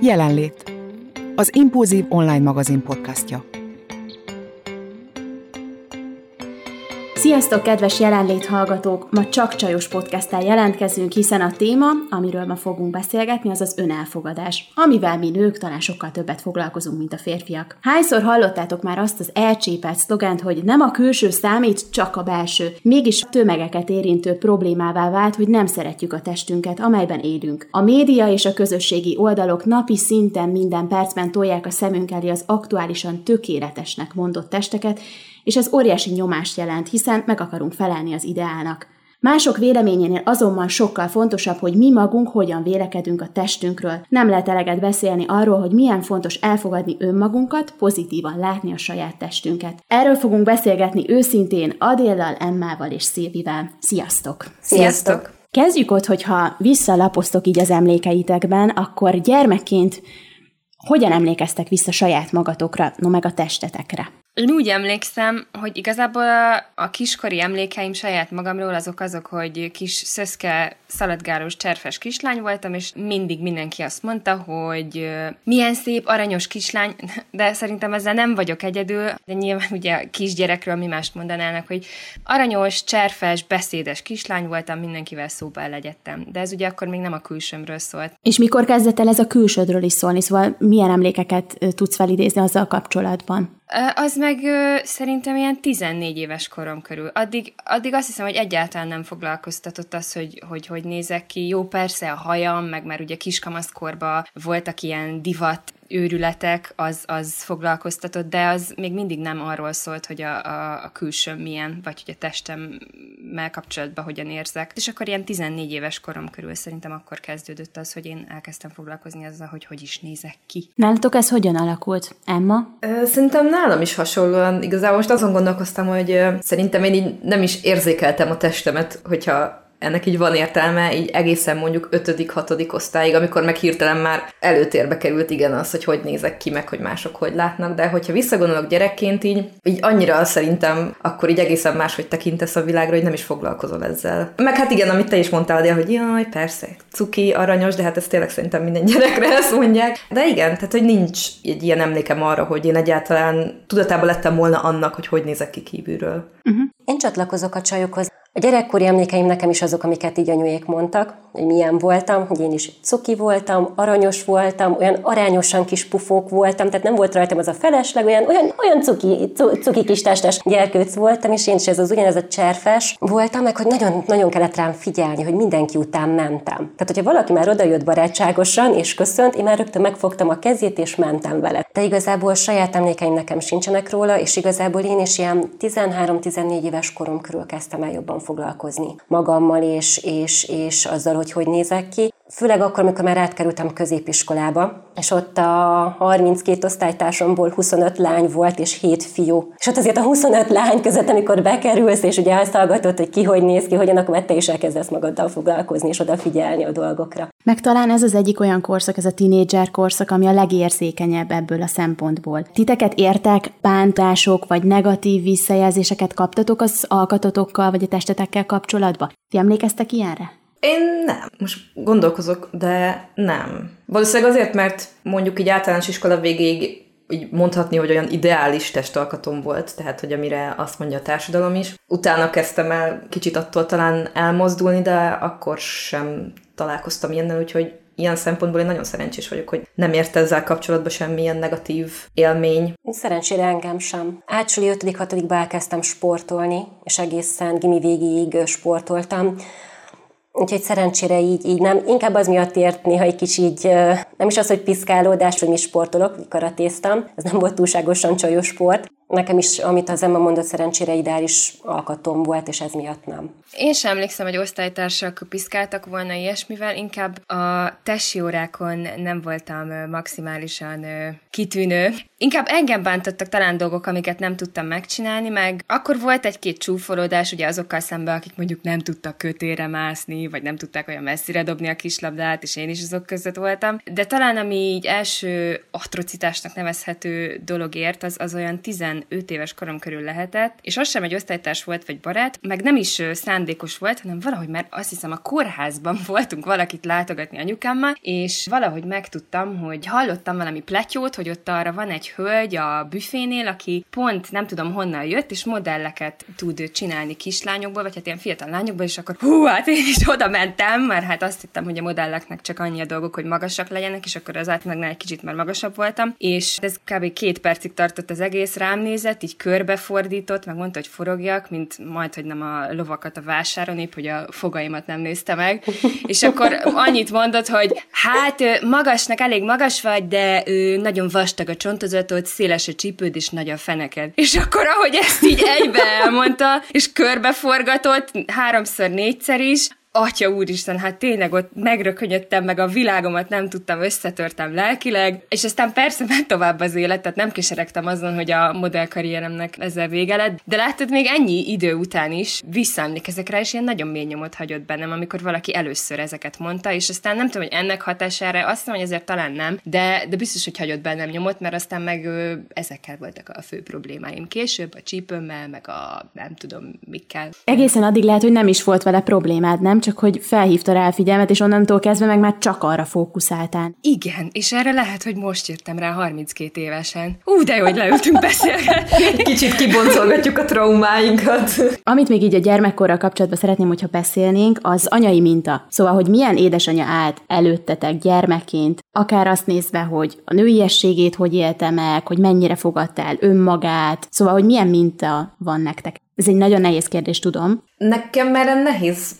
Jelenlét. Az Impulzív online magazin podcastja. Sziasztok, kedves jelenlét hallgatók! Ma csak csajos podcasttel jelentkezünk, hiszen a téma, amiről ma fogunk beszélgetni, az az önelfogadás, amivel mi nők talán sokkal többet foglalkozunk, mint a férfiak. Hányszor hallottátok már azt az elcsépelt szlogent, hogy nem a külső számít, csak a belső. Mégis tömegeket érintő problémává vált, hogy nem szeretjük a testünket, amelyben élünk. A média és a közösségi oldalok napi szinten minden percben tolják a szemünk elé az aktuálisan tökéletesnek mondott testeket, és ez óriási nyomást jelent, hiszen meg akarunk felelni az ideálnak. Mások véleményénél azonban sokkal fontosabb, hogy mi magunk hogyan vélekedünk a testünkről. Nem lehet eleget beszélni arról, hogy milyen fontos elfogadni önmagunkat, pozitívan látni a saját testünket. Erről fogunk beszélgetni őszintén Adéllal, Emmával és Szilvivel. Sziasztok! Sziasztok! Kezdjük ott, hogyha visszalapoztok így az emlékeitekben, akkor gyermekként hogyan emlékeztek vissza saját magatokra, no meg a testetekre? Én úgy emlékszem, hogy igazából a, a kiskori emlékeim saját magamról azok azok, hogy kis szöszke, szaladgálós, cserfes kislány voltam, és mindig mindenki azt mondta, hogy milyen szép, aranyos kislány, de szerintem ezzel nem vagyok egyedül, de nyilván ugye kisgyerekről mi mást mondanának, hogy aranyos, cserfes, beszédes kislány voltam, mindenkivel szóba elegyedtem. De ez ugye akkor még nem a külsőmről szólt. És mikor kezdett el ez a külsődről is szólni? Szóval milyen emlékeket tudsz felidézni azzal kapcsolatban? Az meg szerintem ilyen 14 éves korom körül. Addig, addig azt hiszem, hogy egyáltalán nem foglalkoztatott az, hogy, hogy hogy nézek ki. Jó, persze a hajam, meg már ugye kiskamaszkorban voltak ilyen divat őrületek, az, az foglalkoztatott, de az még mindig nem arról szólt, hogy a, a, a külsőm milyen, vagy hogy a testemmel kapcsolatban hogyan érzek. És akkor ilyen 14 éves korom körül szerintem akkor kezdődött az, hogy én elkezdtem foglalkozni azzal, hogy hogy is nézek ki. Nálatok ez hogyan alakult? Emma? Szerintem nálam is hasonlóan. Igazából most azon gondolkoztam, hogy szerintem én így nem is érzékeltem a testemet, hogyha ennek így van értelme, így egészen mondjuk 5.-6. osztályig, amikor meg hirtelen már előtérbe került igen az, hogy hogy nézek ki, meg hogy mások hogy látnak, de hogyha visszagondolok gyerekként így, így annyira szerintem akkor így egészen máshogy tekintesz a világra, hogy nem is foglalkozol ezzel. Meg hát igen, amit te is mondtál, Adél, hogy jaj, persze, cuki, aranyos, de hát ez tényleg szerintem minden gyerekre ezt mondják. De igen, tehát hogy nincs egy ilyen emlékem arra, hogy én egyáltalán tudatában lettem volna annak, hogy hogy nézek ki kívülről. Uh-huh. Én csatlakozok a csajokhoz. A gyerekkori emlékeim nekem is azok, amiket így anyuék mondtak, hogy milyen voltam, hogy én is cuki voltam, aranyos voltam, olyan arányosan kis pufók voltam, tehát nem volt rajtam az a felesleg, olyan, olyan, olyan cuki, cuki kis testes gyerkőc voltam, és én is ez az ugyanez a cserfes voltam, meg hogy nagyon, nagyon kellett rám figyelni, hogy mindenki után mentem. Tehát, hogyha valaki már odajött barátságosan és köszönt, én már rögtön megfogtam a kezét és mentem vele. De igazából saját emlékeim nekem sincsenek róla, és igazából én is ilyen 13-14 éves korom körül kezdtem el jobban foglalkozni magammal és, és, és azzal, hogy hogy nézek ki. Főleg akkor, amikor már átkerültem középiskolába, és ott a 32 osztálytársamból 25 lány volt, és 7 fiú. És ott azért a 25 lány között, amikor bekerülsz, és ugye azt hallgatod, hogy ki hogy néz ki, hogyan, akkor te is elkezdesz magaddal foglalkozni, és odafigyelni a dolgokra. Meg talán ez az egyik olyan korszak, ez a tinédzser korszak, ami a legérzékenyebb ebből a szempontból. Titeket értek bántások, vagy negatív visszajelzéseket kaptatok az alkatotokkal, vagy a testetekkel kapcsolatban? Ti emlékeztek ilyenre? Én nem. Most gondolkozok, de nem. Valószínűleg azért, mert mondjuk így általános iskola végéig így mondhatni, hogy olyan ideális testalkatom volt, tehát hogy amire azt mondja a társadalom is. Utána kezdtem el kicsit attól talán elmozdulni, de akkor sem találkoztam ilyennel, úgyhogy ilyen szempontból én nagyon szerencsés vagyok, hogy nem ért ezzel kapcsolatban semmilyen negatív élmény. Szerencsére engem sem. Átsuli 5.-6. elkezdtem sportolni, és egészen gimi végéig sportoltam. Úgyhogy szerencsére így, így nem. Inkább az miatt ért néha egy kicsi így, nem is az, hogy piszkálódás, hogy mi sportolok, karatéztam. Ez nem volt túlságosan csajos sport. Nekem is, amit az Emma mondott, szerencsére ideális alkatom volt, és ez miatt nem. Én sem emlékszem, hogy osztálytársak piszkáltak volna ilyesmivel, inkább a tesi órákon nem voltam maximálisan kitűnő. Inkább engem bántottak talán dolgok, amiket nem tudtam megcsinálni, meg akkor volt egy-két csúfolódás ugye azokkal szemben, akik mondjuk nem tudtak kötére mászni, vagy nem tudták olyan messzire dobni a kislabdát, és én is azok között voltam. De talán ami így első atrocitásnak nevezhető dologért, az, az olyan 15 éves korom körül lehetett, és az sem egy osztálytárs volt, vagy barát, meg nem is szán szándékos volt, hanem valahogy már azt hiszem a kórházban voltunk valakit látogatni anyukámmal, és valahogy megtudtam, hogy hallottam valami pletyót, hogy ott arra van egy hölgy a büfénél, aki pont nem tudom honnan jött, és modelleket tud csinálni kislányokból, vagy hát ilyen fiatal lányokból, és akkor hú, hát én is oda mentem, mert hát azt hittem, hogy a modelleknek csak annyi a dolgok, hogy magasak legyenek, és akkor az átlagnál egy kicsit már magasabb voltam, és ez kb. két percig tartott az egész, rám nézett, így körbefordított, meg mondta, hogy forogjak, mint majd, hogy nem a lovakat a vásáron, épp hogy a fogaimat nem nézte meg, és akkor annyit mondott, hogy hát magasnak elég magas vagy, de nagyon vastag a csontozatod, széles a csípőd, és nagy a feneked. És akkor, ahogy ezt így egybe elmondta, és körbeforgatott háromszor, négyszer is, atya úristen, hát tényleg ott megrökönyödtem, meg a világomat nem tudtam, összetörtem lelkileg, és aztán persze ment tovább az élet, tehát nem keseregtem azon, hogy a modellkarrieremnek ezzel vége lett, de látod, még ennyi idő után is visszaemlékezek rá, és ilyen nagyon mély nyomot hagyott bennem, amikor valaki először ezeket mondta, és aztán nem tudom, hogy ennek hatására, azt mondom, hogy ezért talán nem, de, de biztos, hogy hagyott bennem nyomot, mert aztán meg ö, ezekkel voltak a fő problémáim később, a csípőmmel, meg a nem tudom mikkel. Egészen addig lehet, hogy nem is volt vele problémád, nem? Csak hogy felhívta rá a figyelmet, és onnantól kezdve meg már csak arra fókuszáltál. Igen, és erre lehet, hogy most jöttem rá 32 évesen. Ú, de jó, hogy leültünk beszélgetni. Kicsit kiboncolgatjuk a traumáinkat. Amit még így a gyermekkorral kapcsolatban szeretném, hogyha beszélnénk, az anyai minta. Szóval, hogy milyen édesanyja állt előttetek gyermekként, akár azt nézve, hogy a nőiességét hogy élte meg, hogy mennyire fogadta el önmagát, szóval, hogy milyen minta van nektek. Ez egy nagyon nehéz kérdés, tudom. Nekem erre nehéz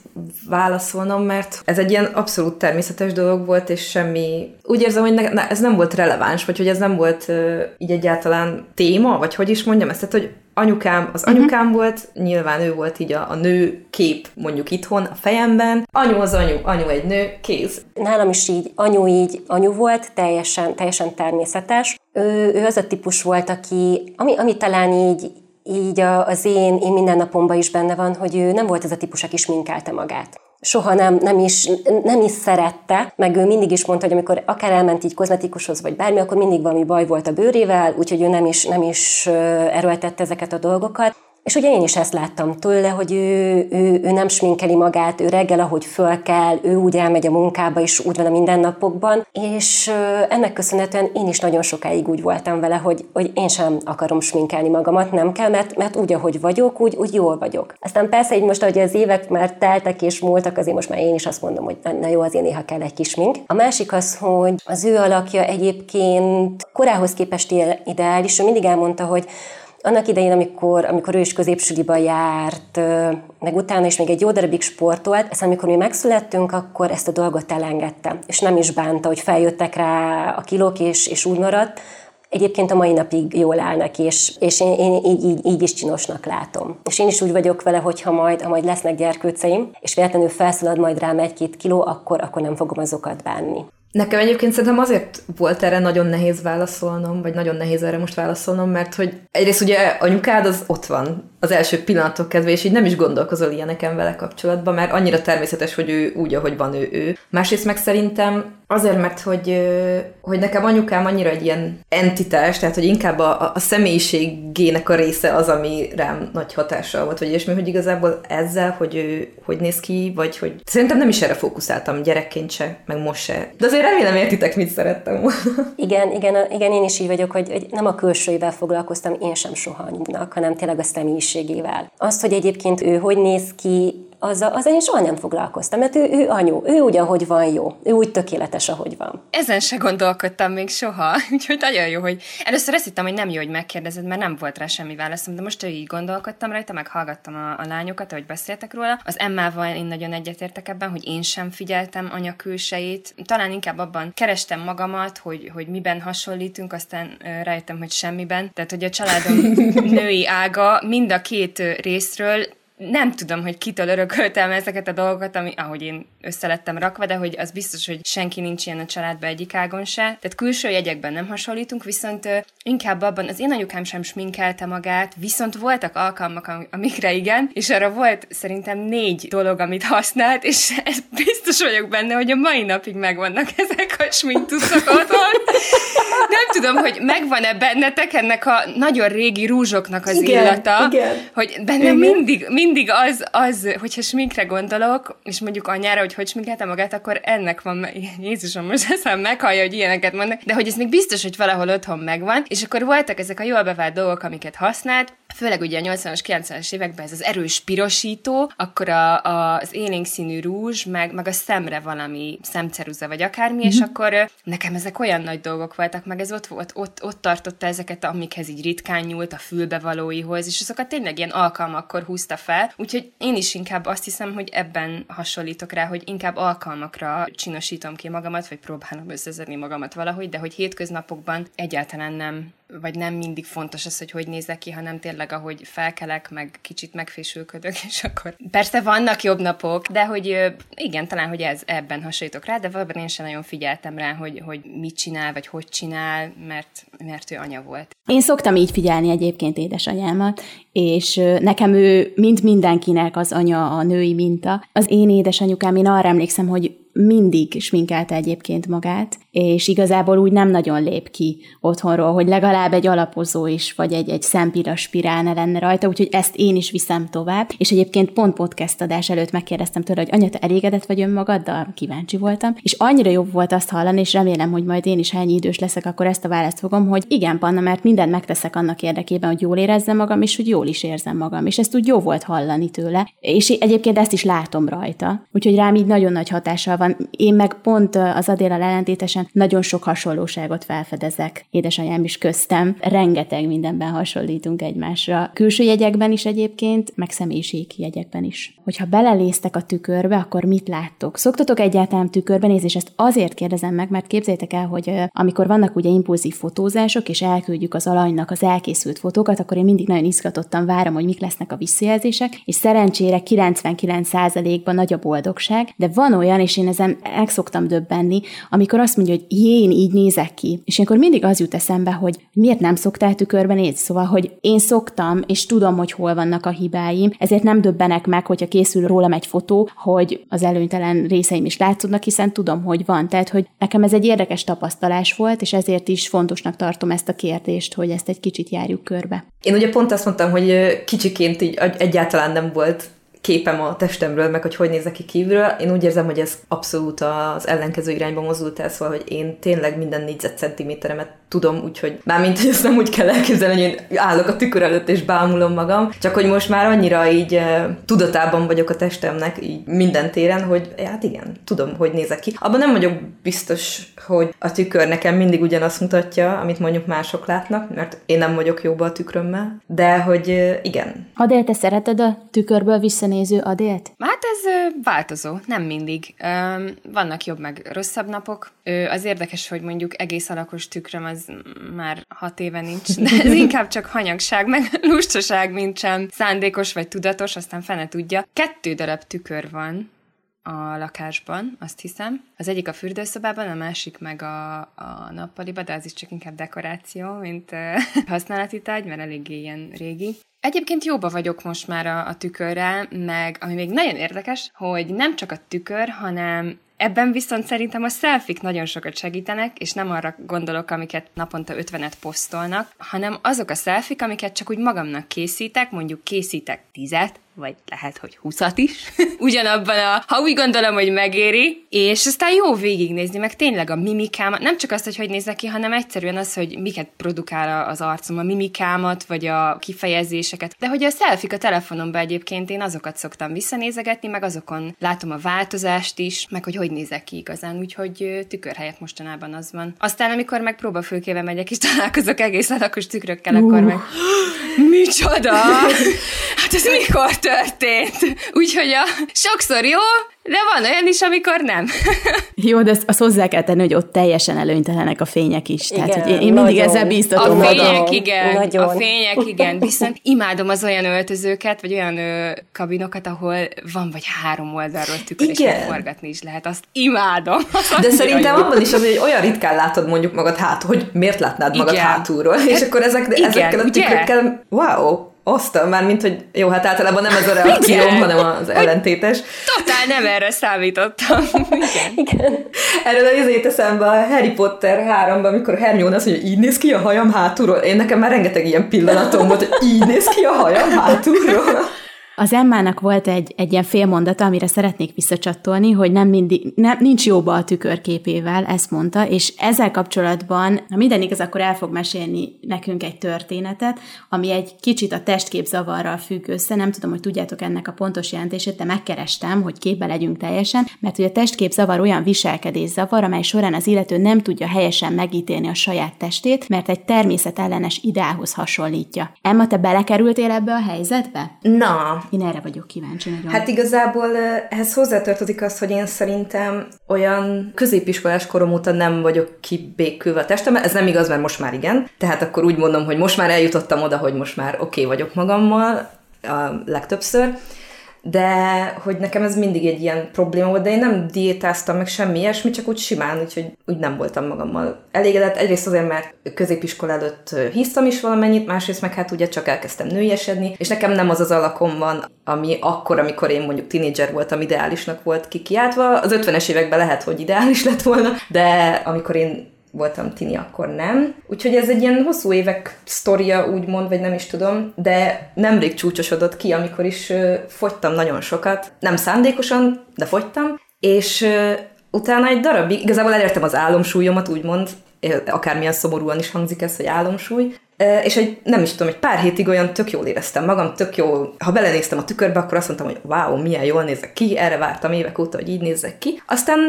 válaszolnom, mert ez egy ilyen abszolút természetes dolog volt, és semmi... Úgy érzem, hogy ne, ne, ez nem volt releváns, vagy hogy ez nem volt uh, így egyáltalán téma, vagy hogy is mondjam ezt, tehát, hogy anyukám az anyukám uh-huh. volt, nyilván ő volt így a, a nő kép mondjuk itthon a fejemben, anyu az anyu, anyu egy nő, kéz. Nálam is így anyu így anyu volt, teljesen, teljesen természetes. Ő, ő az a típus volt, aki, ami, ami talán így így az én, én mindennapomban is benne van, hogy ő nem volt ez a típus, aki sminkelte magát soha nem, nem, is, nem is szerette, meg ő mindig is mondta, hogy amikor akár elment így kozmetikushoz, vagy bármi, akkor mindig valami baj volt a bőrével, úgyhogy ő nem is, nem is erőltette ezeket a dolgokat. És ugye én is ezt láttam tőle, hogy ő, ő, ő nem sminkeli magát, ő reggel, ahogy föl kell, ő úgy elmegy a munkába, és úgy van a mindennapokban, és ennek köszönhetően én is nagyon sokáig úgy voltam vele, hogy, hogy én sem akarom sminkelni magamat, nem kell, mert, mert úgy, ahogy vagyok, úgy, úgy jól vagyok. Aztán persze, így most, ahogy az évek már teltek és múltak, azért most már én is azt mondom, hogy na, jó, azért néha kell egy kis smink. A másik az, hogy az ő alakja egyébként korához képest ideális, ő mindig elmondta, hogy annak idején, amikor, amikor ő is középsuliba járt, meg utána is még egy jó darabig sportolt, ezt amikor mi megszülettünk, akkor ezt a dolgot elengedte, és nem is bánta, hogy feljöttek rá a kilók, és, és úgy maradt, Egyébként a mai napig jól áll neki, és, és én, én így, így, így is csinosnak látom. És én is úgy vagyok vele, hogy ha majd, ha majd lesznek gyerkőceim, és véletlenül felszalad majd rám egy-két kiló, akkor, akkor nem fogom azokat bánni. Nekem egyébként szerintem azért volt erre nagyon nehéz válaszolnom, vagy nagyon nehéz erre most válaszolnom, mert hogy egyrészt ugye anyukád az ott van az első pillanatok kezdve, és így nem is gondolkozol ilyeneken vele kapcsolatban, mert annyira természetes, hogy ő úgy, ahogy van ő, ő. Másrészt meg szerintem azért, mert hogy, hogy nekem anyukám annyira egy ilyen entitás, tehát hogy inkább a, a személyiségének a része az, ami rám nagy hatással volt, vagy ilyesmi, hogy igazából ezzel, hogy ő hogy néz ki, vagy hogy szerintem nem is erre fókuszáltam gyerekként se, meg most se. De azért remélem értitek, mit szerettem volna. Igen, igen, igen, én is így vagyok, hogy, hogy nem a külsőivel foglalkoztam én sem soha anyunak, hanem tényleg a személyiségével. Azt, hogy egyébként ő hogy néz ki, azzal, azzal én soha nem foglalkoztam, mert ő, ő anyu, ő úgy, ahogy van jó, ő úgy tökéletes, ahogy van. Ezen se gondolkodtam még soha, úgyhogy nagyon jó, hogy először azt hittem, hogy nem jó, hogy megkérdezed, mert nem volt rá semmi válaszom, de most így gondolkodtam rajta, meg hallgattam a, a lányokat, ahogy beszéltek róla. Az Emmával én nagyon egyetértek ebben, hogy én sem figyeltem anya külsejét. Talán inkább abban kerestem magamat, hogy, hogy miben hasonlítunk, aztán rájöttem, hogy semmiben. Tehát, hogy a családom női ága mind a két részről nem tudom, hogy kitől örököltem ezeket a dolgokat, ami, ahogy én összelettem rakva, de hogy az biztos, hogy senki nincs ilyen a családban egyik ágon se. Tehát külső jegyekben nem hasonlítunk, viszont inkább abban az én anyukám sem sminkelte magát, viszont voltak alkalmak, amikre igen, és arra volt szerintem négy dolog, amit használt, és biztos vagyok benne, hogy a mai napig megvannak ezek a smintuszok otthon. Nem tudom, hogy megvan-e bennetek ennek a nagyon régi rúzsoknak az Igen, illata, igen. hogy bennem mindig, mindig az, az, hogyha sminkre gondolok, és mondjuk anyára, hogy hogy sminkelte magát, akkor ennek van, Jézusom, most eszem meghallja, hogy ilyeneket mondnak, de hogy ez még biztos, hogy valahol otthon megvan, és akkor voltak ezek a jól bevált dolgok, amiket használt, főleg ugye a 80-as, 90-es években ez az erős pirosító, akkor a, a, az élénk színű rúzs, meg, meg a szemre valami szemceruza vagy akármi, mm-hmm. és akkor ö, nekem ezek olyan nagy dolgok voltak, meg ez ott volt, ott, ott tartotta ezeket, amikhez így ritkán nyúlt a fülbevalóihoz, és azokat tényleg ilyen alkalmakkor húzta fel, úgyhogy én is inkább azt hiszem, hogy ebben hasonlítok rá, hogy inkább alkalmakra csinosítom ki magamat, vagy próbálom összezedni magamat valahogy, de hogy hétköznapokban egyáltalán nem vagy nem mindig fontos az, hogy hogy nézek ki, hanem tényleg, ahogy felkelek, meg kicsit megfésülködök, és akkor persze vannak jobb napok, de hogy igen, talán, hogy ez ebben hasonlítok rá, de valóban én sem nagyon figyeltem rá, hogy, hogy mit csinál, vagy hogy csinál, mert, mert ő anya volt. Én szoktam így figyelni egyébként édesanyámat, és nekem ő, mint mindenkinek az anya a női minta. Az én édesanyukám, én arra emlékszem, hogy mindig sminkelte egyébként magát, és igazából úgy nem nagyon lép ki otthonról, hogy legalább egy alapozó is, vagy egy, egy szempira spirál ne lenne rajta, úgyhogy ezt én is viszem tovább. És egyébként pont podcast adás előtt megkérdeztem tőle, hogy anya, te elégedett vagy önmagaddal? Kíváncsi voltam. És annyira jobb volt azt hallani, és remélem, hogy majd én is, ennyi idős leszek, akkor ezt a választ fogom, hogy igen, Panna, mert mindent megteszek annak érdekében, hogy jól érezzem magam, és hogy jól is érzem magam. És ezt úgy jó volt hallani tőle. És egyébként ezt is látom rajta. Úgyhogy rám így nagyon nagy hatással van. Én meg pont az Adéllal ellentétesen nagyon sok hasonlóságot felfedezek. Édesanyám is köztem. Rengeteg mindenben hasonlítunk egymásra. Külső jegyekben is egyébként, meg személyiségjegyekben is. Hogyha beleléztek a tükörbe, akkor mit láttok? Szoktatok egyáltalán tükörbe nézni, és ezt azért kérdezem meg, mert képzeljétek el, hogy amikor vannak ugye impulzív fotózások, és elküldjük az alanynak az elkészült fotókat, akkor én mindig nagyon izgatottan várom, hogy mik lesznek a visszajelzések, és szerencsére 99%-ban nagy a boldogság, de van olyan, és én ezen el szoktam döbbenni, amikor azt mondja, hogy én így nézek ki. És akkor mindig az jut eszembe, hogy miért nem szoktál tükörben nézni. Szóval, hogy én szoktam, és tudom, hogy hol vannak a hibáim, ezért nem döbbenek meg, hogyha készül rólam egy fotó, hogy az előnytelen részeim is látszódnak, hiszen tudom, hogy van. Tehát, hogy nekem ez egy érdekes tapasztalás volt, és ezért is fontosnak tartom ezt a kérdést, hogy ezt egy kicsit járjuk körbe. Én ugye pont azt mondtam, hogy kicsiként így egyáltalán nem volt képem a testemről, meg hogy hogy nézek ki kívülről. Én úgy érzem, hogy ez abszolút az ellenkező irányba mozdult el, szóval, hogy én tényleg minden négyzetcentiméteremet tudom, úgyhogy mármint, hogy ezt nem úgy kell elképzelni, hogy én állok a tükör előtt és bámulom magam, csak hogy most már annyira így tudatában vagyok a testemnek így minden téren, hogy hát igen, tudom, hogy nézek ki. Abban nem vagyok biztos, hogy a tükör nekem mindig ugyanazt mutatja, amit mondjuk mások látnak, mert én nem vagyok jóba a tükrömmel, de hogy igen. Adél, te szereted a tükörből visszanéző Adélt? Hát ez változó, nem mindig. Vannak jobb meg rosszabb napok. Az érdekes, hogy mondjuk egész alakos tükröm az már hat éve nincs, de ez inkább csak hanyagság, meg lustaság, mint sem szándékos vagy tudatos, aztán fene tudja. Kettő darab tükör van, a lakásban, azt hiszem. Az egyik a fürdőszobában, a másik meg a, a nappaliba, de az is csak inkább dekoráció, mint használati tárgy, mert eléggé ilyen régi. Egyébként jóba vagyok most már a, a tükörrel, meg ami még nagyon érdekes, hogy nem csak a tükör, hanem Ebben viszont szerintem a szelfik nagyon sokat segítenek, és nem arra gondolok, amiket naponta 50-et posztolnak, hanem azok a szelfik, amiket csak úgy magamnak készítek, mondjuk készítek tizet, vagy lehet, hogy húszat is, ugyanabban a, ha úgy gondolom, hogy megéri, és aztán jó végignézni, meg tényleg a mimikámat, nem csak azt, hogy hogy nézek ki, hanem egyszerűen az, hogy miket produkál az arcom, a mimikámat, vagy a kifejezéseket, de hogy a selfie a telefonomban egyébként én azokat szoktam visszanézegetni, meg azokon látom a változást is, meg hogy hogy nézek ki igazán, úgyhogy tükör helyett mostanában az van. Aztán, amikor meg próbafülkével megyek, és találkozok egész alakos tükrökkel, uh. akkor meg micsoda! Hát ez mikor történt? Úgyhogy a, sokszor jó, de van olyan is, amikor nem. Jó, de azt hozzá kell tenni, hogy ott teljesen előnytelenek a fények is. Igen, Tehát, hogy én, én mindig nagyon. ezzel bíztatom A fények, igen. Nagyon. A fények, igen. Viszont imádom az olyan öltözőket, vagy olyan ö, kabinokat, ahol van vagy három oldalról tükör, és Igen. még forgatni is lehet. Azt imádom. De szerintem abban is az, hogy olyan ritkán látod mondjuk magad hát, hogy miért látnád magad Igen. hátulról, és akkor ezek, Igen, ezekkel a tükrökkel, wow, Aztán már, mint hogy jó, hát általában nem ez a reakcióm, hanem az ellentétes. Totál nem erre számítottam. Igen. Igen. Erről az izét eszembe a Harry Potter 3-ban, amikor Hermione azt mondja, így néz ki a hajam hátulról. Én nekem már rengeteg ilyen pillanatom volt, hogy így néz ki a hajam hátulról. Az Emmának volt egy, egy ilyen félmondata, amire szeretnék visszacsatolni, hogy nem mindig, nem, nincs jóba a tükörképével, ezt mondta, és ezzel kapcsolatban, ha minden igaz, akkor el fog mesélni nekünk egy történetet, ami egy kicsit a testkép zavarral függ össze, nem tudom, hogy tudjátok ennek a pontos jelentését, de megkerestem, hogy képbe legyünk teljesen, mert hogy a testkép zavar olyan viselkedés zavar, amely során az illető nem tudja helyesen megítélni a saját testét, mert egy természetellenes ideához hasonlítja. Emma, te belekerültél ebbe a helyzetbe? Na, Én erre vagyok kíváncsi nagyon. Hát igazából ehhez hozzátartozik az, hogy én szerintem olyan középiskolás korom óta nem vagyok kibékülve a testem. Ez nem igaz, mert most már igen. Tehát akkor úgy mondom, hogy most már eljutottam oda, hogy most már oké okay vagyok magammal a legtöbbször. De hogy nekem ez mindig egy ilyen probléma volt, de én nem diétáztam meg semmi ilyesmi, csak úgy simán, úgyhogy úgy nem voltam magammal elégedett. Egyrészt azért, mert középiskola előtt hisztam is valamennyit, másrészt meg hát ugye csak elkezdtem nőiesedni, és nekem nem az az alakom van, ami akkor, amikor én mondjuk tinédzser voltam, ideálisnak volt kikiáltva. Az 50-es években lehet, hogy ideális lett volna, de amikor én voltam tini, akkor nem. Úgyhogy ez egy ilyen hosszú évek sztoria, úgymond, vagy nem is tudom, de nemrég csúcsosodott ki, amikor is fogytam nagyon sokat. Nem szándékosan, de fogytam, és utána egy darabig, igazából elértem az álomsúlyomat, úgymond, akármilyen szomorúan is hangzik ez, hogy álomsúly, és egy, nem is tudom, egy pár hétig olyan tök jól éreztem magam, tök jó, ha belenéztem a tükörbe, akkor azt mondtam, hogy wow, milyen jól nézek ki, erre vártam évek óta, hogy így nézzek ki. Aztán,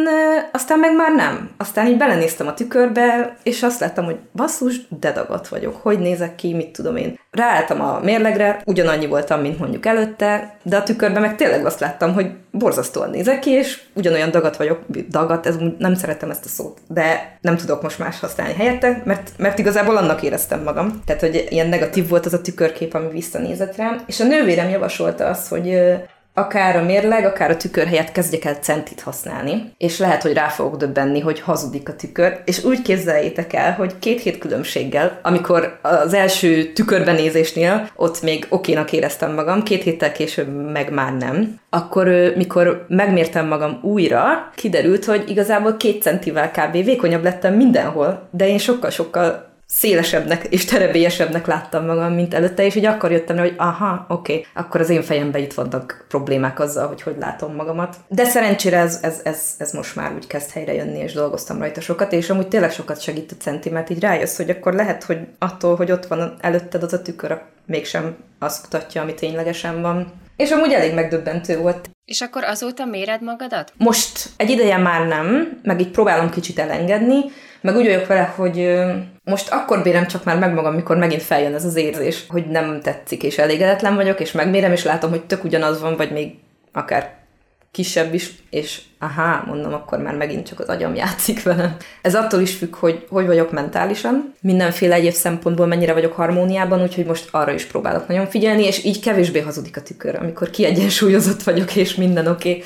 aztán meg már nem. Aztán így belenéztem a tükörbe, és azt láttam, hogy basszus, de dagat vagyok. Hogy nézek ki, mit tudom én. Ráálltam a mérlegre, ugyanannyi voltam, mint mondjuk előtte, de a tükörbe meg tényleg azt láttam, hogy borzasztóan nézek ki, és ugyanolyan dagat vagyok, dagat, ez nem szeretem ezt a szót, de nem tudok most más használni helyette, mert, mert igazából annak éreztem magam. Tehát, hogy ilyen negatív volt az a tükörkép, ami visszanézett rám. És a nővérem javasolta azt, hogy akár a mérleg, akár a tükör helyett kezdjek el centit használni, és lehet, hogy rá fogok döbbenni, hogy hazudik a tükör, és úgy képzeljétek el, hogy két hét különbséggel, amikor az első tükörbenézésnél ott még okénak éreztem magam, két héttel később meg már nem, akkor mikor megmértem magam újra, kiderült, hogy igazából két centivel kb. vékonyabb lettem mindenhol, de én sokkal-sokkal szélesebbnek és terebélyesebbnek láttam magam, mint előtte, és így akkor jöttem rá, hogy aha, oké, okay, akkor az én fejemben itt vannak problémák azzal, hogy hogy látom magamat. De szerencsére ez, ez, ez, ez most már úgy kezd helyre jönni, és dolgoztam rajta sokat, és amúgy tényleg sokat segít a centi, mert így rájössz, hogy akkor lehet, hogy attól, hogy ott van előtted az a tükör, mégsem azt mutatja, ami ténylegesen van. És amúgy elég megdöbbentő volt. És akkor azóta méred magadat? Most egy ideje már nem, meg így próbálom kicsit elengedni, meg úgy vagyok vele, hogy most akkor bérem csak már meg magam, mikor megint feljön ez az érzés, hogy nem tetszik, és elégedetlen vagyok, és megmérem, és látom, hogy tök ugyanaz van, vagy még akár kisebb is, és aha, mondom, akkor már megint csak az agyam játszik velem. Ez attól is függ, hogy hogy vagyok mentálisan, mindenféle egyéb szempontból mennyire vagyok harmóniában, úgyhogy most arra is próbálok nagyon figyelni, és így kevésbé hazudik a tükör, amikor kiegyensúlyozott vagyok, és minden oké. Okay.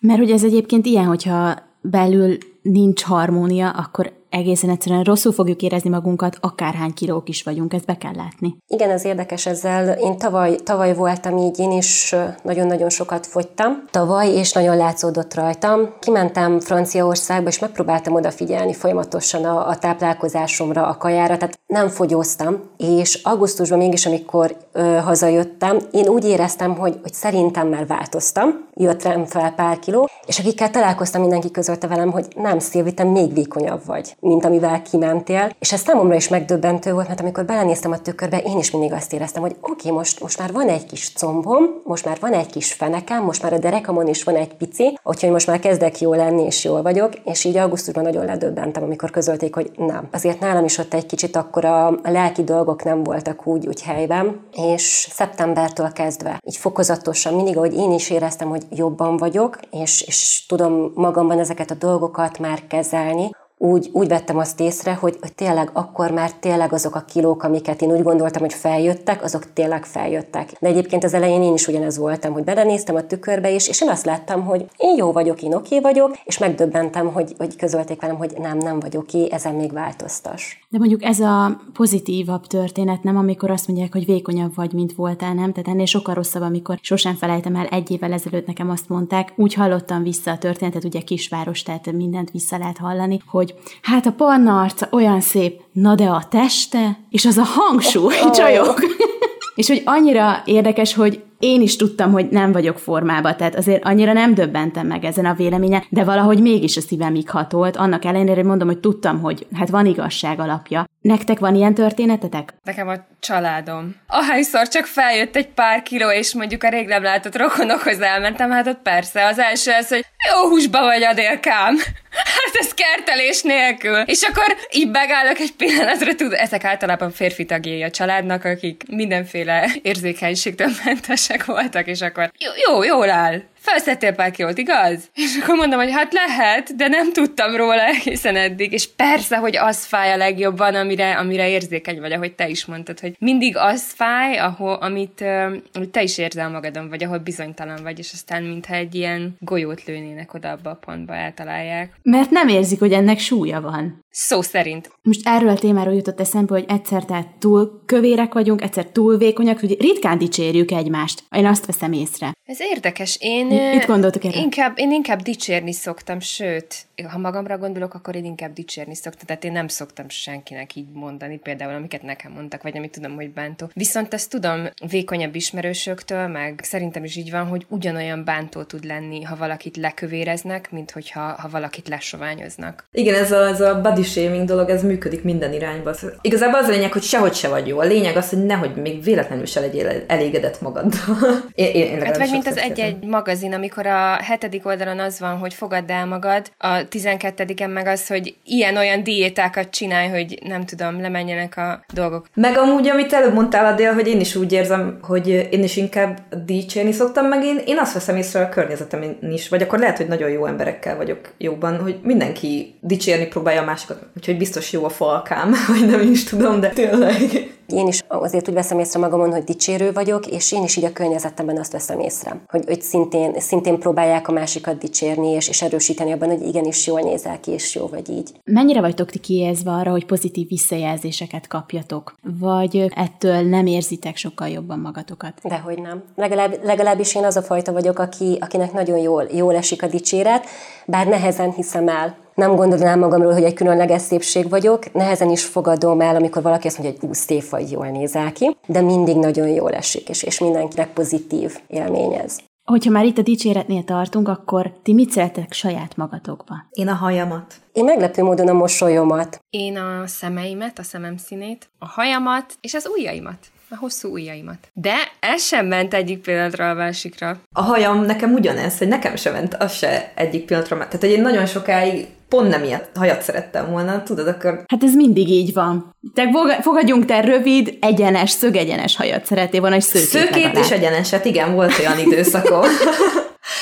Mert hogy ez egyébként ilyen, hogyha belül nincs harmónia, akkor egészen egyszerűen rosszul fogjuk érezni magunkat, akárhány kilók is vagyunk, ezt be kell látni. Igen, ez érdekes ezzel. Én tavaly, tavaly voltam így, én is nagyon-nagyon sokat fogytam tavaly, és nagyon látszódott rajtam. Kimentem Franciaországba, és megpróbáltam odafigyelni folyamatosan a, a táplálkozásomra, a kajára, tehát nem fogyóztam, és augusztusban mégis, amikor ö, hazajöttem, én úgy éreztem, hogy, hogy szerintem már változtam, jött rám fel pár kiló, és akikkel találkoztam, mindenki közölte velem, hogy nem, Szilvi, te még vékonyabb vagy, mint amivel kimentél. És ez számomra is megdöbbentő volt, mert amikor belenéztem a tükörbe, én is mindig azt éreztem, hogy oké, okay, most, most már van egy kis combom, most már van egy kis fenekem, most már a derekamon is van egy pici, úgyhogy most már kezdek jól lenni, és jól vagyok, és így augusztusban nagyon ledöbbentem, amikor közölték, hogy nem. Azért nálam is ott egy kicsit akkor a, lelki dolgok nem voltak úgy, úgy helyben, és szeptembertől kezdve, így fokozatosan, mindig, ahogy én is éreztem, hogy jobban vagyok, és, és tudom magamban ezeket a dolgokat már kezelni, úgy, úgy vettem azt észre, hogy, hogy tényleg akkor már tényleg azok a kilók, amiket én úgy gondoltam, hogy feljöttek, azok tényleg feljöttek. De egyébként az elején én is ugyanez voltam, hogy belenéztem a tükörbe is, és én azt láttam, hogy én jó vagyok, én oké vagyok, és megdöbbentem, hogy, hogy közölték velem, hogy nem, nem vagyok ki, ezen még változtas. De mondjuk ez a pozitívabb történet, nem amikor azt mondják, hogy vékonyabb vagy, mint voltál, nem? Tehát ennél sokkal rosszabb, amikor sosem felejtem el, egy évvel ezelőtt nekem azt mondták, úgy hallottam vissza a történetet, ugye kisváros, tehát mindent vissza lehet hallani, hogy hát a panna arca olyan szép, na de a teste, és az a hangsúly, oh. csajok. és hogy annyira érdekes, hogy én is tudtam, hogy nem vagyok formában, tehát azért annyira nem döbbentem meg ezen a véleményen, de valahogy mégis a szívemig hatolt, annak ellenére, hogy mondom, hogy tudtam, hogy hát van igazság alapja. Nektek van ilyen történetetek? Nekem a családom. Ahányszor csak feljött egy pár kiló, és mondjuk a rég nem látott rokonokhoz elmentem, hát ott persze az első az, hogy jó húsba vagy Adélkám. Hát ez kertelés nélkül. És akkor így megállok egy pillanatra, tud, ezek általában férfi tagjai a családnak, akik mindenféle érzékenységtől mentesek voltak, és akkor jó, jó jól áll felszedtél pár kilót, igaz? És akkor mondom, hogy hát lehet, de nem tudtam róla egészen eddig, és persze, hogy az fáj a legjobban, amire, amire érzékeny vagy, ahogy te is mondtad, hogy mindig az fáj, ahol, amit, amit te is érzel magadon, vagy ahol bizonytalan vagy, és aztán mintha egy ilyen golyót lőnének oda abba a pontba, eltalálják. Mert nem érzik, hogy ennek súlya van. Szó szerint. Most erről a témáról jutott eszembe, hogy egyszer tehát túl kövérek vagyunk, egyszer túl vékonyak, hogy ritkán dicsérjük egymást. Én azt veszem észre. Ez érdekes. Én, Mit gondoltok erre? Inkább, én inkább dicsérni szoktam, sőt, ha magamra gondolok, akkor én inkább dicsérni szoktam. Tehát én nem szoktam senkinek így mondani, például amiket nekem mondtak, vagy amit tudom, hogy bántó. Viszont ezt tudom vékonyabb ismerősöktől, meg szerintem is így van, hogy ugyanolyan bántó tud lenni, ha valakit lekövéreznek, mint hogyha ha valakit lesoványoznak. Igen, ez a, ez a body shaming dolog, ez működik minden irányba. Igazából az a lényeg, hogy sehogy se vagy jó. A lényeg az, hogy nehogy még véletlenül se legyél elégedett magaddal. én, én hát vagy mint az egy-egy magazin, amikor a hetedik oldalon az van, hogy fogadd el magad, a 12-en meg az, hogy ilyen-olyan diétákat csinálj, hogy nem tudom, lemenjenek a dolgok. Meg amúgy, amit előbb mondtál, Adél, hogy én is úgy érzem, hogy én is inkább dicsérni szoktam, meg én, én azt veszem észre a környezetemen is, vagy akkor lehet, hogy nagyon jó emberekkel vagyok jóban, hogy mindenki dicsérni próbálja a másikat, úgyhogy biztos jó a falkám, vagy nem is tudom, de tényleg. Én is azért úgy veszem észre magamon, hogy dicsérő vagyok, és én is így a környezetemben azt veszem észre, hogy, hogy szintén, szintén próbálják a másikat dicsérni, és, és erősíteni abban, hogy igenis jól nézel ki, és jó vagy így. Mennyire vagytok ti kiézve arra, hogy pozitív visszajelzéseket kapjatok? Vagy ettől nem érzitek sokkal jobban magatokat? Dehogy nem. Legalább, legalábbis én az a fajta vagyok, aki, akinek nagyon jól, jól esik a dicséret, bár nehezen hiszem el, nem gondolnám magamról, hogy egy különleges szépség vagyok, nehezen is fogadom el, amikor valaki azt mondja, hogy úsz vagy jól nézel ki, de mindig nagyon jól esik, és, és mindenkinek pozitív élmény ez. Hogyha már itt a dicséretnél tartunk, akkor ti mit szeretek saját magatokba? Én a hajamat. Én meglepő módon a mosolyomat. Én a szemeimet, a szemem színét, a hajamat és az ujjaimat a hosszú ujjaimat. De ez sem ment egyik pillanatra a másikra. A hajam nekem ugyanez, hogy nekem sem ment az se egyik pillanatra. Tehát, hogy én nagyon sokáig pont nem ilyen hajat szerettem volna, tudod, akkor... Hát ez mindig így van. Te fogadjunk, te rövid, egyenes, szögegyenes hajat szeretél volna, egy szőkét Szőkét legalább. és egyeneset, igen, volt olyan időszakom.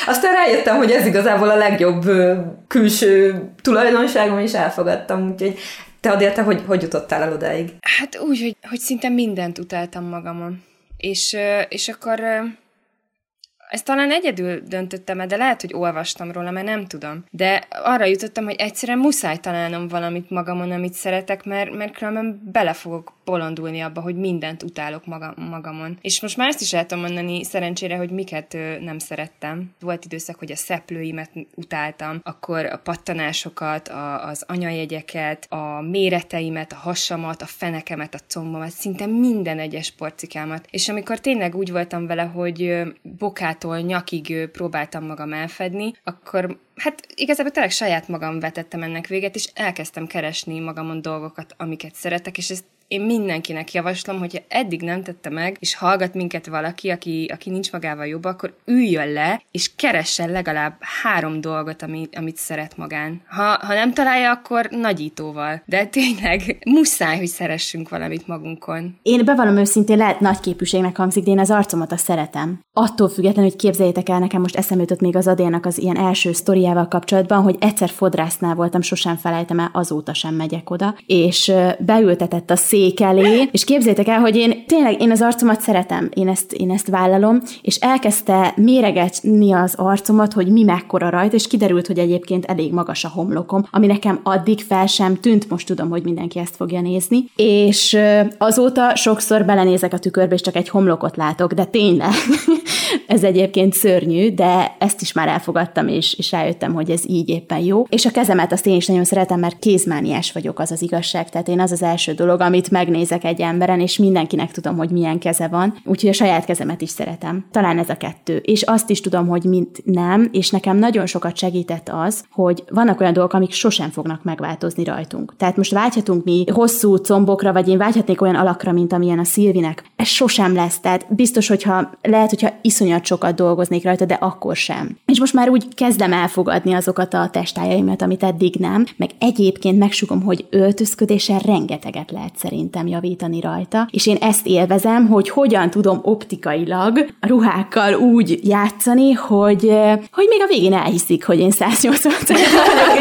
Aztán rájöttem, hogy ez igazából a legjobb külső tulajdonságom, és elfogadtam, úgyhogy te Adél, te hogy, hogy jutottál el odáig? Hát úgy, hogy, hogy szinte mindent utáltam magamon. És, és akkor ezt talán egyedül döntöttem de lehet, hogy olvastam róla, mert nem tudom. De arra jutottam, hogy egyszerűen muszáj találnom valamit magamon, amit szeretek, mert, mert különben bele fogok bolondulni abba, hogy mindent utálok maga, magamon. És most már ezt is el tudom mondani szerencsére, hogy miket ö, nem szerettem. Volt időszak, hogy a szeplőimet utáltam, akkor a pattanásokat, a, az anyajegyeket, a méreteimet, a hasamat, a fenekemet, a combomat, szinte minden egyes porcikámat. És amikor tényleg úgy voltam vele, hogy bokától nyakig próbáltam magam elfedni, akkor hát igazából tényleg saját magam vetettem ennek véget, és elkezdtem keresni magamon dolgokat, amiket szeretek, és ezt én mindenkinek javaslom, hogyha eddig nem tette meg, és hallgat minket valaki, aki, aki nincs magával jobb, akkor üljön le, és keressen legalább három dolgot, ami, amit szeret magán. Ha, ha nem találja, akkor nagyítóval. De tényleg muszáj, hogy szeressünk valamit magunkon. Én bevallom őszintén, lehet nagy képűségnek hangzik, de én az arcomat a szeretem. Attól függetlenül, hogy képzeljétek el, nekem most eszembe jutott még az Adélnak az ilyen első sztoriával kapcsolatban, hogy egyszer fodrásznál voltam, sosem felejtem el, azóta sem megyek oda, és beültetett a szék elé, és képzeljétek el, hogy én tényleg én az arcomat szeretem, én ezt, én ezt vállalom, és elkezdte méregetni az arcomat, hogy mi mekkora rajta, és kiderült, hogy egyébként elég magas a homlokom, ami nekem addig fel sem tűnt, most tudom, hogy mindenki ezt fogja nézni, és azóta sokszor belenézek a tükörbe, és csak egy homlokot látok, de tényleg, ez egyébként szörnyű, de ezt is már elfogadtam, és, és rájöttem, hogy ez így éppen jó. És a kezemet azt én is nagyon szeretem, mert kézmániás vagyok, az az igazság. Tehát én az az első dolog, amit megnézek egy emberen, és mindenkinek tudom, hogy milyen keze van. Úgyhogy a saját kezemet is szeretem. Talán ez a kettő. És azt is tudom, hogy mint nem, és nekem nagyon sokat segített az, hogy vannak olyan dolgok, amik sosem fognak megváltozni rajtunk. Tehát most vágyhatunk mi hosszú combokra, vagy én vágyhatnék olyan alakra, mint amilyen a Szilvinek. Ez sosem lesz. Tehát biztos, hogyha lehet, hogyha iszonyat sokat dolgoznék rajta, de akkor sem. És most már úgy kezdem elfogadni azokat a testájaimat, amit eddig nem, meg egyébként megsugom, hogy öltözködéssel rengeteget lehet szerintem javítani rajta, és én ezt élvezem, hogy hogyan tudom optikailag a ruhákkal úgy játszani, hogy, hogy még a végén elhiszik, hogy én 180 vagyok,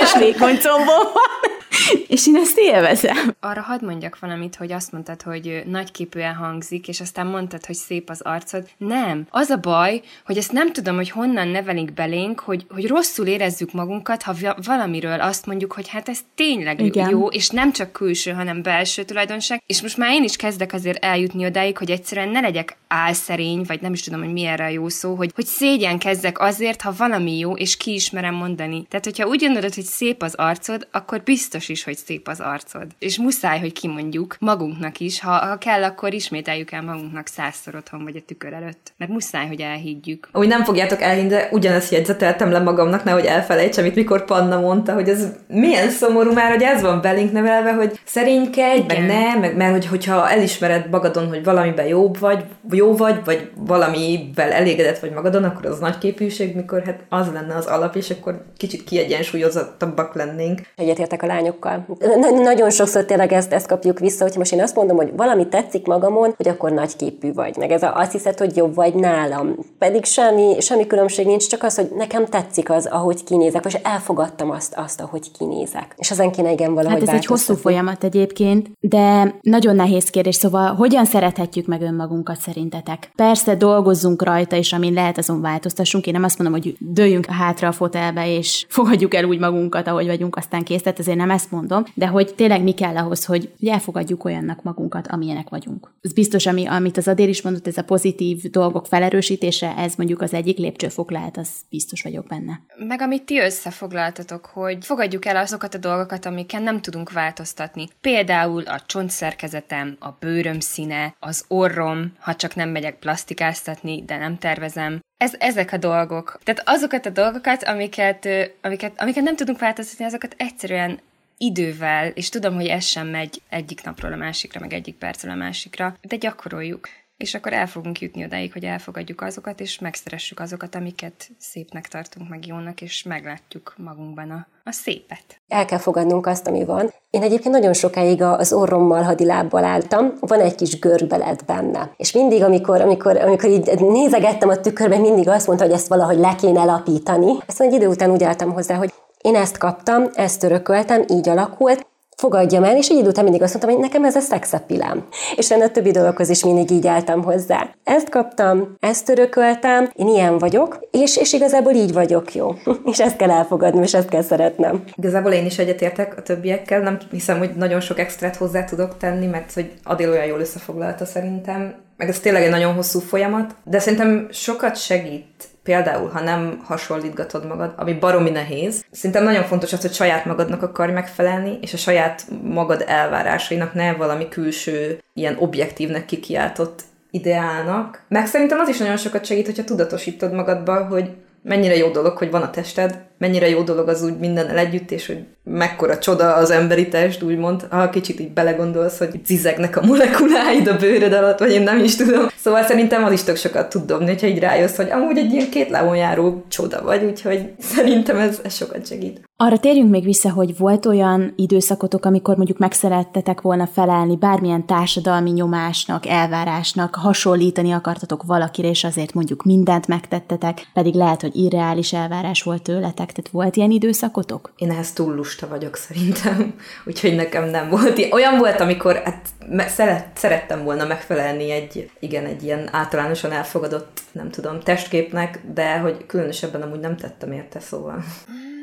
és vékony combom van. és én ezt élvezem. Arra hadd mondjak valamit, hogy azt mondtad, hogy nagyképűen hangzik, és aztán mondtad, hogy szép az arcod. Nem. Az a baj, hogy ezt nem tudom, hogy honnan nevelik belénk, hogy, hogy rosszul érezzük magunkat, ha valamiről azt mondjuk, hogy hát ez tényleg Igen. jó, és nem csak külső, hanem belső tulajdonság. És most már én is kezdek azért eljutni odáig, hogy egyszerűen ne legyek álszerény, vagy nem is tudom, hogy mi erre a jó szó, hogy, hogy szégyenkezzek azért, ha valami jó, és kiismerem mondani. Tehát, hogyha úgy gondolod, hogy szép az arcod, akkor biztos is, hogy szép az arcod. És muszáj, hogy kimondjuk magunknak is, ha, ha kell, akkor ismételjük el magunknak százszor otthon vagy a tükör előtt. Mert muszáj, hogy elhiggyük. Úgy nem fogjátok elhinni, de ugyanezt jegyzeteltem le magamnak, nehogy elfelejtsem, amit mikor Panna mondta, hogy ez milyen szomorú már, hogy ez van belénk nevelve, hogy szerénykedj, meg ne, meg, mert hogy, hogyha elismered magadon, hogy valamiben jobb vagy, jó vagy, vagy valamivel elégedett vagy magadon, akkor az nagy képűség, mikor hát az lenne az alap, és akkor kicsit kiegyensúlyozottabbak lennénk. Egyetértek a lányokkal. N- nagyon sokszor tényleg ezt, ezt kapjuk vissza, hogy most én azt mondom, hogy valami tetszik magamon, hogy akkor nagy képű vagy. Meg ez a, azt hiszed, hogy jobb vagy nálam. Pedig semmi, semmi különbség nincs, csak az, hogy nekem tetszik az, ahogy kinézek, és elfogadtam azt, azt, ahogy kinézek. És ezen kéne igen valahogy Hát ez egy hosszú folyamat egyébként, de nagyon nehéz kérdés, szóval hogyan szerethetjük meg önmagunkat szerintetek? Persze dolgozzunk rajta, és amin lehet, azon változtassunk. Én nem azt mondom, hogy dőljünk hátra a fotelbe, és fogadjuk el úgy magunkat, ahogy vagyunk, aztán kész. Tehát azért nem ezt mondom, de hogy tényleg mi kell ahhoz, hogy elfogadjuk olyannak magunkat, amilyenek vagyunk. Ez biztos, ami, amit az Adél is mondott, ez a pozitív dolgok felerősítése, ez mondjuk az egyik lépcsőfok lehet, az biztos vagyok benne. Meg amit ti összefoglaltatok, hogy fogadjuk el azokat a dolgokat, amiken nem tudunk változtatni. Például a csontszerkezetem, a bőröm színe, az orrom, ha csak nem megyek plastikáztatni, de nem tervezem. Ez, ezek a dolgok. Tehát azokat a dolgokat, amiket, amiket, amiket nem tudunk változtatni, azokat egyszerűen idővel, és tudom, hogy ez sem megy egyik napról a másikra, meg egyik percről a másikra, de gyakoroljuk és akkor el fogunk jutni odáig, hogy elfogadjuk azokat, és megszeressük azokat, amiket szépnek tartunk, meg jónak, és meglátjuk magunkban a, a szépet. El kell fogadnunk azt, ami van. Én egyébként nagyon sokáig az orrommal hadilábbal álltam, van egy kis görbbelet benne. És mindig, amikor, amikor, amikor így nézegettem a tükörbe, mindig azt mondta, hogy ezt valahogy le kéne lapítani. Ezt egy idő után úgy álltam hozzá, hogy én ezt kaptam, ezt örököltem, így alakult, fogadjam el, és egy idő után mindig azt mondtam, hogy nekem ez a szexapilám. És a többi dologhoz is mindig így álltam hozzá. Ezt kaptam, ezt örököltem, én ilyen vagyok, és, és igazából így vagyok jó. és ezt kell elfogadnom, és ezt kell szeretnem. Igazából én is egyetértek a többiekkel, nem hiszem, hogy nagyon sok extrát hozzá tudok tenni, mert hogy Adél olyan jól összefoglalta szerintem, meg ez tényleg egy nagyon hosszú folyamat, de szerintem sokat segít például, ha nem hasonlítgatod magad, ami baromi nehéz, szerintem nagyon fontos az, hogy saját magadnak akarj megfelelni, és a saját magad elvárásainak ne valami külső, ilyen objektívnek kikiáltott ideálnak. Meg szerintem az is nagyon sokat segít, hogyha tudatosítod magadba, hogy mennyire jó dolog, hogy van a tested, mennyire jó dolog az úgy mindennel együtt, és hogy mekkora csoda az emberi test, úgymond, ha kicsit így belegondolsz, hogy zizegnek a molekuláid a bőröd alatt, vagy én nem is tudom. Szóval szerintem az is tök sokat tud dobni, hogyha így rájössz, hogy amúgy egy ilyen két lábon járó csoda vagy, úgyhogy szerintem ez, ez sokat segít. Arra térjünk még vissza, hogy volt olyan időszakotok, amikor mondjuk megszerettetek volna felelni bármilyen társadalmi nyomásnak, elvárásnak, hasonlítani akartatok valakire, és azért mondjuk mindent megtettetek, pedig lehet, hogy irreális elvárás volt tőletek. Tehát volt ilyen időszakotok? Én ehhez túl lusta vagyok szerintem, úgyhogy nekem nem volt. Olyan volt, amikor hát szeret, szerettem volna megfelelni egy, igen, egy ilyen általánosan elfogadott, nem tudom, testképnek, de hogy különösebben amúgy nem tettem érte, szóval.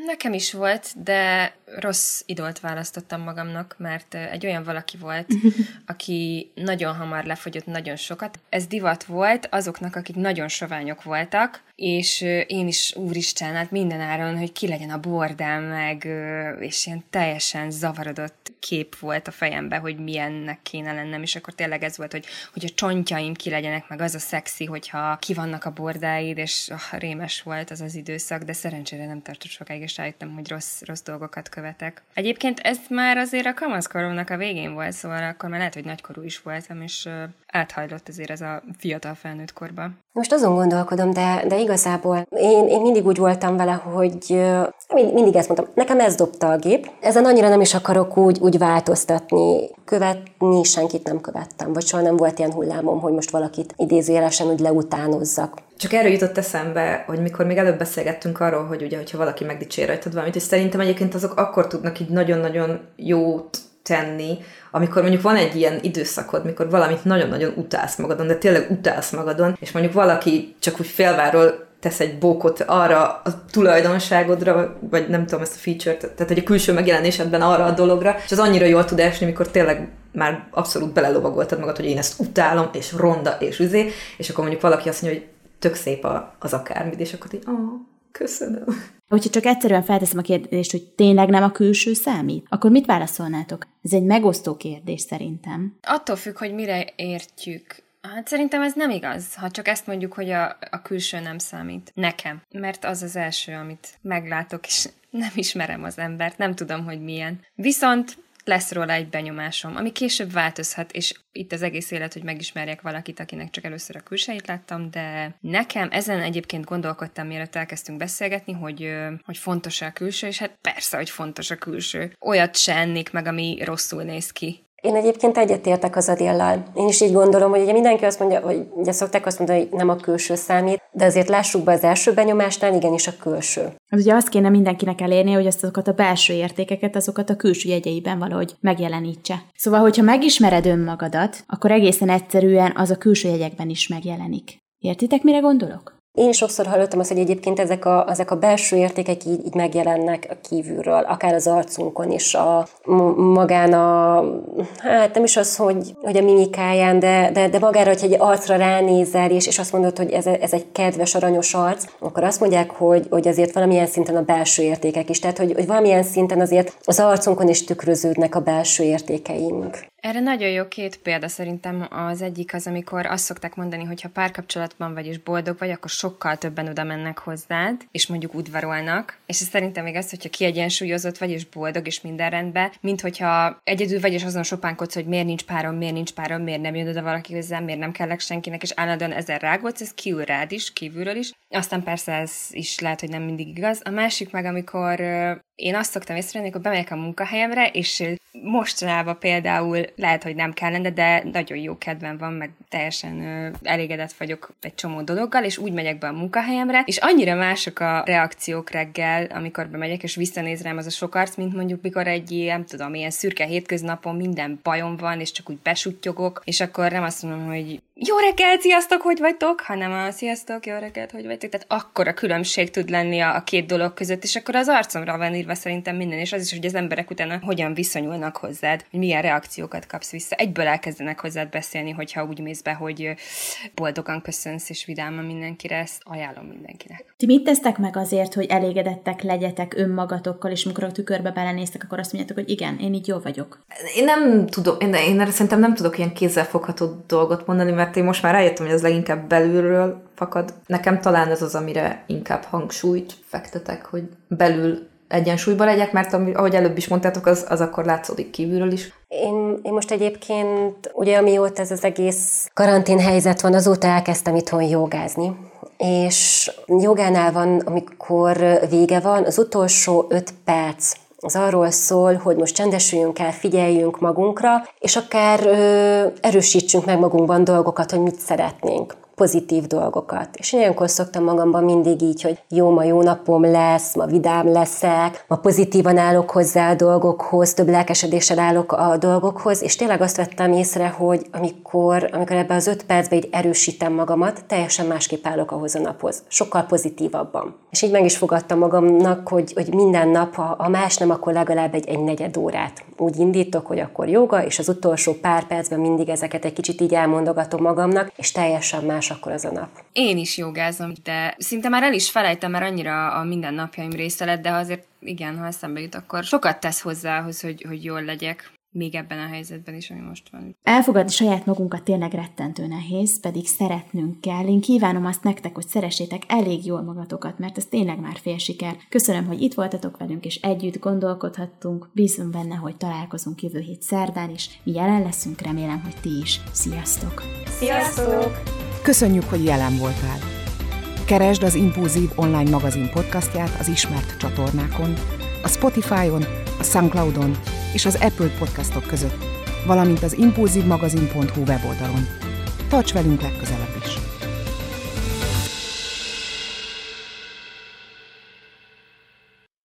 Nekem is volt, de rossz idolt választottam magamnak, mert egy olyan valaki volt, aki nagyon hamar lefogyott nagyon sokat. Ez divat volt azoknak, akik nagyon soványok voltak, és én is, úristen, hát minden áron, hogy ki legyen a bordám, meg, és ilyen teljesen zavarodott kép volt a fejembe, hogy milyennek kéne lennem, és akkor tényleg ez volt, hogy, hogy a csontjaim ki legyenek, meg az a szexi, hogyha ki vannak a bordáid, és oh, rémes volt az az időszak, de szerencsére nem tartott sokáig, és rájöttem, hogy rossz, rossz dolgokat követek. Egyébként ez már azért a kamaszkoromnak a végén volt, szóval akkor már lehet, hogy nagykorú is voltam, és áthajlott azért ez a fiatal felnőtt korba. Most azon gondolkodom, de, de igazából én, én mindig úgy voltam vele, hogy mindig ezt mondtam, nekem ez dobta a gép. Ezen annyira nem is akarok úgy, úgy változtatni. Követni senkit nem követtem, vagy soha nem volt ilyen hullámom, hogy most valakit idézélesen úgy leutánozzak. Csak erről jutott eszembe, hogy mikor még előbb beszélgettünk arról, hogy ugye, hogyha valaki megdicsér rajtad valamit, és szerintem egyébként azok akkor tudnak így nagyon-nagyon jót tenni, amikor mondjuk van egy ilyen időszakod, mikor valamit nagyon-nagyon utálsz magadon, de tényleg utálsz magadon, és mondjuk valaki csak úgy félváról tesz egy bókot arra a tulajdonságodra, vagy nem tudom ezt a feature-t, tehát a külső megjelenésedben arra a dologra, és az annyira jól tud esni, mikor tényleg már abszolút belelovagoltad magad, hogy én ezt utálom, és ronda, és üzé, és akkor mondjuk valaki azt mondja, hogy tök szép az akármit, és akkor így, oh, köszönöm. Hogyha csak egyszerűen felteszem a kérdést, hogy tényleg nem a külső számít, akkor mit válaszolnátok? Ez egy megosztó kérdés szerintem. Attól függ, hogy mire értjük Hát szerintem ez nem igaz, ha csak ezt mondjuk, hogy a, a külső nem számít. Nekem. Mert az az első, amit meglátok, és nem ismerem az embert, nem tudom, hogy milyen. Viszont lesz róla egy benyomásom, ami később változhat, és itt az egész élet, hogy megismerjek valakit, akinek csak először a külsejét láttam, de nekem ezen egyébként gondolkodtam, mielőtt elkezdtünk beszélgetni, hogy, hogy fontos a külső, és hát persze, hogy fontos a külső. Olyat se ennék meg, ami rosszul néz ki. Én egyébként egyetértek az Adéllal. Én is így gondolom, hogy ugye mindenki azt mondja, hogy ugye szokták azt mondani, hogy nem a külső számít, de azért lássuk be az első benyomásnál, igenis a külső. Az ugye azt kéne mindenkinek elérni, hogy azokat a belső értékeket, azokat a külső jegyeiben valahogy megjelenítse. Szóval, hogyha megismered önmagadat, akkor egészen egyszerűen az a külső jegyekben is megjelenik. Értitek, mire gondolok? Én is sokszor hallottam azt, hogy egyébként ezek a, ezek a belső értékek így, így megjelennek a kívülről, akár az arcunkon is, a, magán a, hát nem is az, hogy, hogy a mimikáján, de, de, de magára, hogyha egy arcra ránézel, és, és azt mondod, hogy ez, ez egy kedves, aranyos arc, akkor azt mondják, hogy, hogy azért valamilyen szinten a belső értékek is, tehát hogy, hogy valamilyen szinten azért az arcunkon is tükröződnek a belső értékeink. Erre nagyon jó két példa szerintem. Az egyik az, amikor azt szokták mondani, hogy ha párkapcsolatban vagy és boldog vagy, akkor sokkal többen oda mennek hozzád, és mondjuk udvarolnak. És ez szerintem még az, hogyha kiegyensúlyozott vagy és boldog és minden rendben, mint hogyha egyedül vagy és azon sopánkodsz, hogy miért nincs párom, miért nincs párom, miért nem jön oda valaki hozzám, miért nem kellek senkinek, és állandóan ezer rágódsz, ez kiül rád is, kívülről is. Aztán persze ez is lehet, hogy nem mindig igaz. A másik meg, amikor én azt szoktam észrevenni, hogy bemegyek a munkahelyemre, és mostanában például lehet, hogy nem kellene, de nagyon jó kedvem van, meg teljesen ö, elégedett vagyok egy csomó dologgal, és úgy megyek be a munkahelyemre, és annyira mások a reakciók reggel, amikor bemegyek, és visszanéz rám az a sok arc, mint mondjuk mikor egy, nem tudom, ilyen szürke hétköznapon minden bajom van, és csak úgy besuttyogok, és akkor nem azt mondom, hogy jó reggelt, sziasztok, hogy vagytok, hanem a sziasztok, jó reggelt, hogy vagytok. Tehát akkor a különbség tud lenni a, a két dolog között, és akkor az arcomra van írva szerintem minden, és az is, hogy az emberek utána hogyan viszonyulnak hozzád, hogy milyen reakciókat kapsz vissza. Egyből elkezdenek hozzád beszélni, hogyha úgy mész be, hogy boldogan köszönsz és vidáman mindenkire, ezt ajánlom mindenkinek. Ti mit tesztek meg azért, hogy elégedettek legyetek önmagatokkal, és amikor a tükörbe belenéztek, akkor azt mondjátok, hogy igen, én így jó vagyok? Én nem tudok, én, én erre szerintem nem tudok ilyen kézzelfogható dolgot mondani, mert mert én most már rájöttem, hogy ez leginkább belülről fakad. Nekem talán ez az, amire inkább hangsúlyt fektetek, hogy belül egyensúlyban legyek, mert ahogy előbb is mondtátok, az, az akkor látszódik kívülről is. Én, én most egyébként, ugye amióta ez az egész karantén helyzet van, azóta elkezdtem itthon jogázni. És jogánál van, amikor vége van, az utolsó öt perc az arról szól, hogy most csendesüljünk el, figyeljünk magunkra, és akár ö, erősítsünk meg magunkban dolgokat, hogy mit szeretnénk pozitív dolgokat. És én ilyenkor szoktam magamban mindig így, hogy jó, ma jó napom lesz, ma vidám leszek, ma pozitívan állok hozzá a dolgokhoz, több lelkesedéssel állok a dolgokhoz, és tényleg azt vettem észre, hogy amikor, amikor ebben az öt percben így erősítem magamat, teljesen másképp állok ahhoz a naphoz. Sokkal pozitívabban. És így meg is fogadtam magamnak, hogy, hogy minden nap, ha, ha más nem, akkor legalább egy, egy negyed órát. Úgy indítok, hogy akkor joga, és az utolsó pár percben mindig ezeket egy kicsit így elmondogatom magamnak, és teljesen más akkor az a nap. Én is jogázom, de szinte már el is felejtem, mert annyira a mindennapjaim része lett, de azért igen, ha eszembe jut, akkor sokat tesz hozzá ahhoz, hogy, hogy jól legyek még ebben a helyzetben is, ami most van. Elfogadni saját magunkat tényleg rettentő nehéz, pedig szeretnünk kell. Én kívánom azt nektek, hogy szeressétek elég jól magatokat, mert ez tényleg már fél siker. Köszönöm, hogy itt voltatok velünk, és együtt gondolkodhattunk. Bízom benne, hogy találkozunk jövő hét szerdán is. Mi jelen leszünk, remélem, hogy ti is. Sziasztok! Sziasztok! Köszönjük, hogy jelen voltál! Keresd az Impulzív online magazin podcastját az ismert csatornákon, a Spotify-on, a Soundcloud-on és az Apple podcastok között, valamint az impulzívmagazin.hu weboldalon. Tarts velünk legközelebb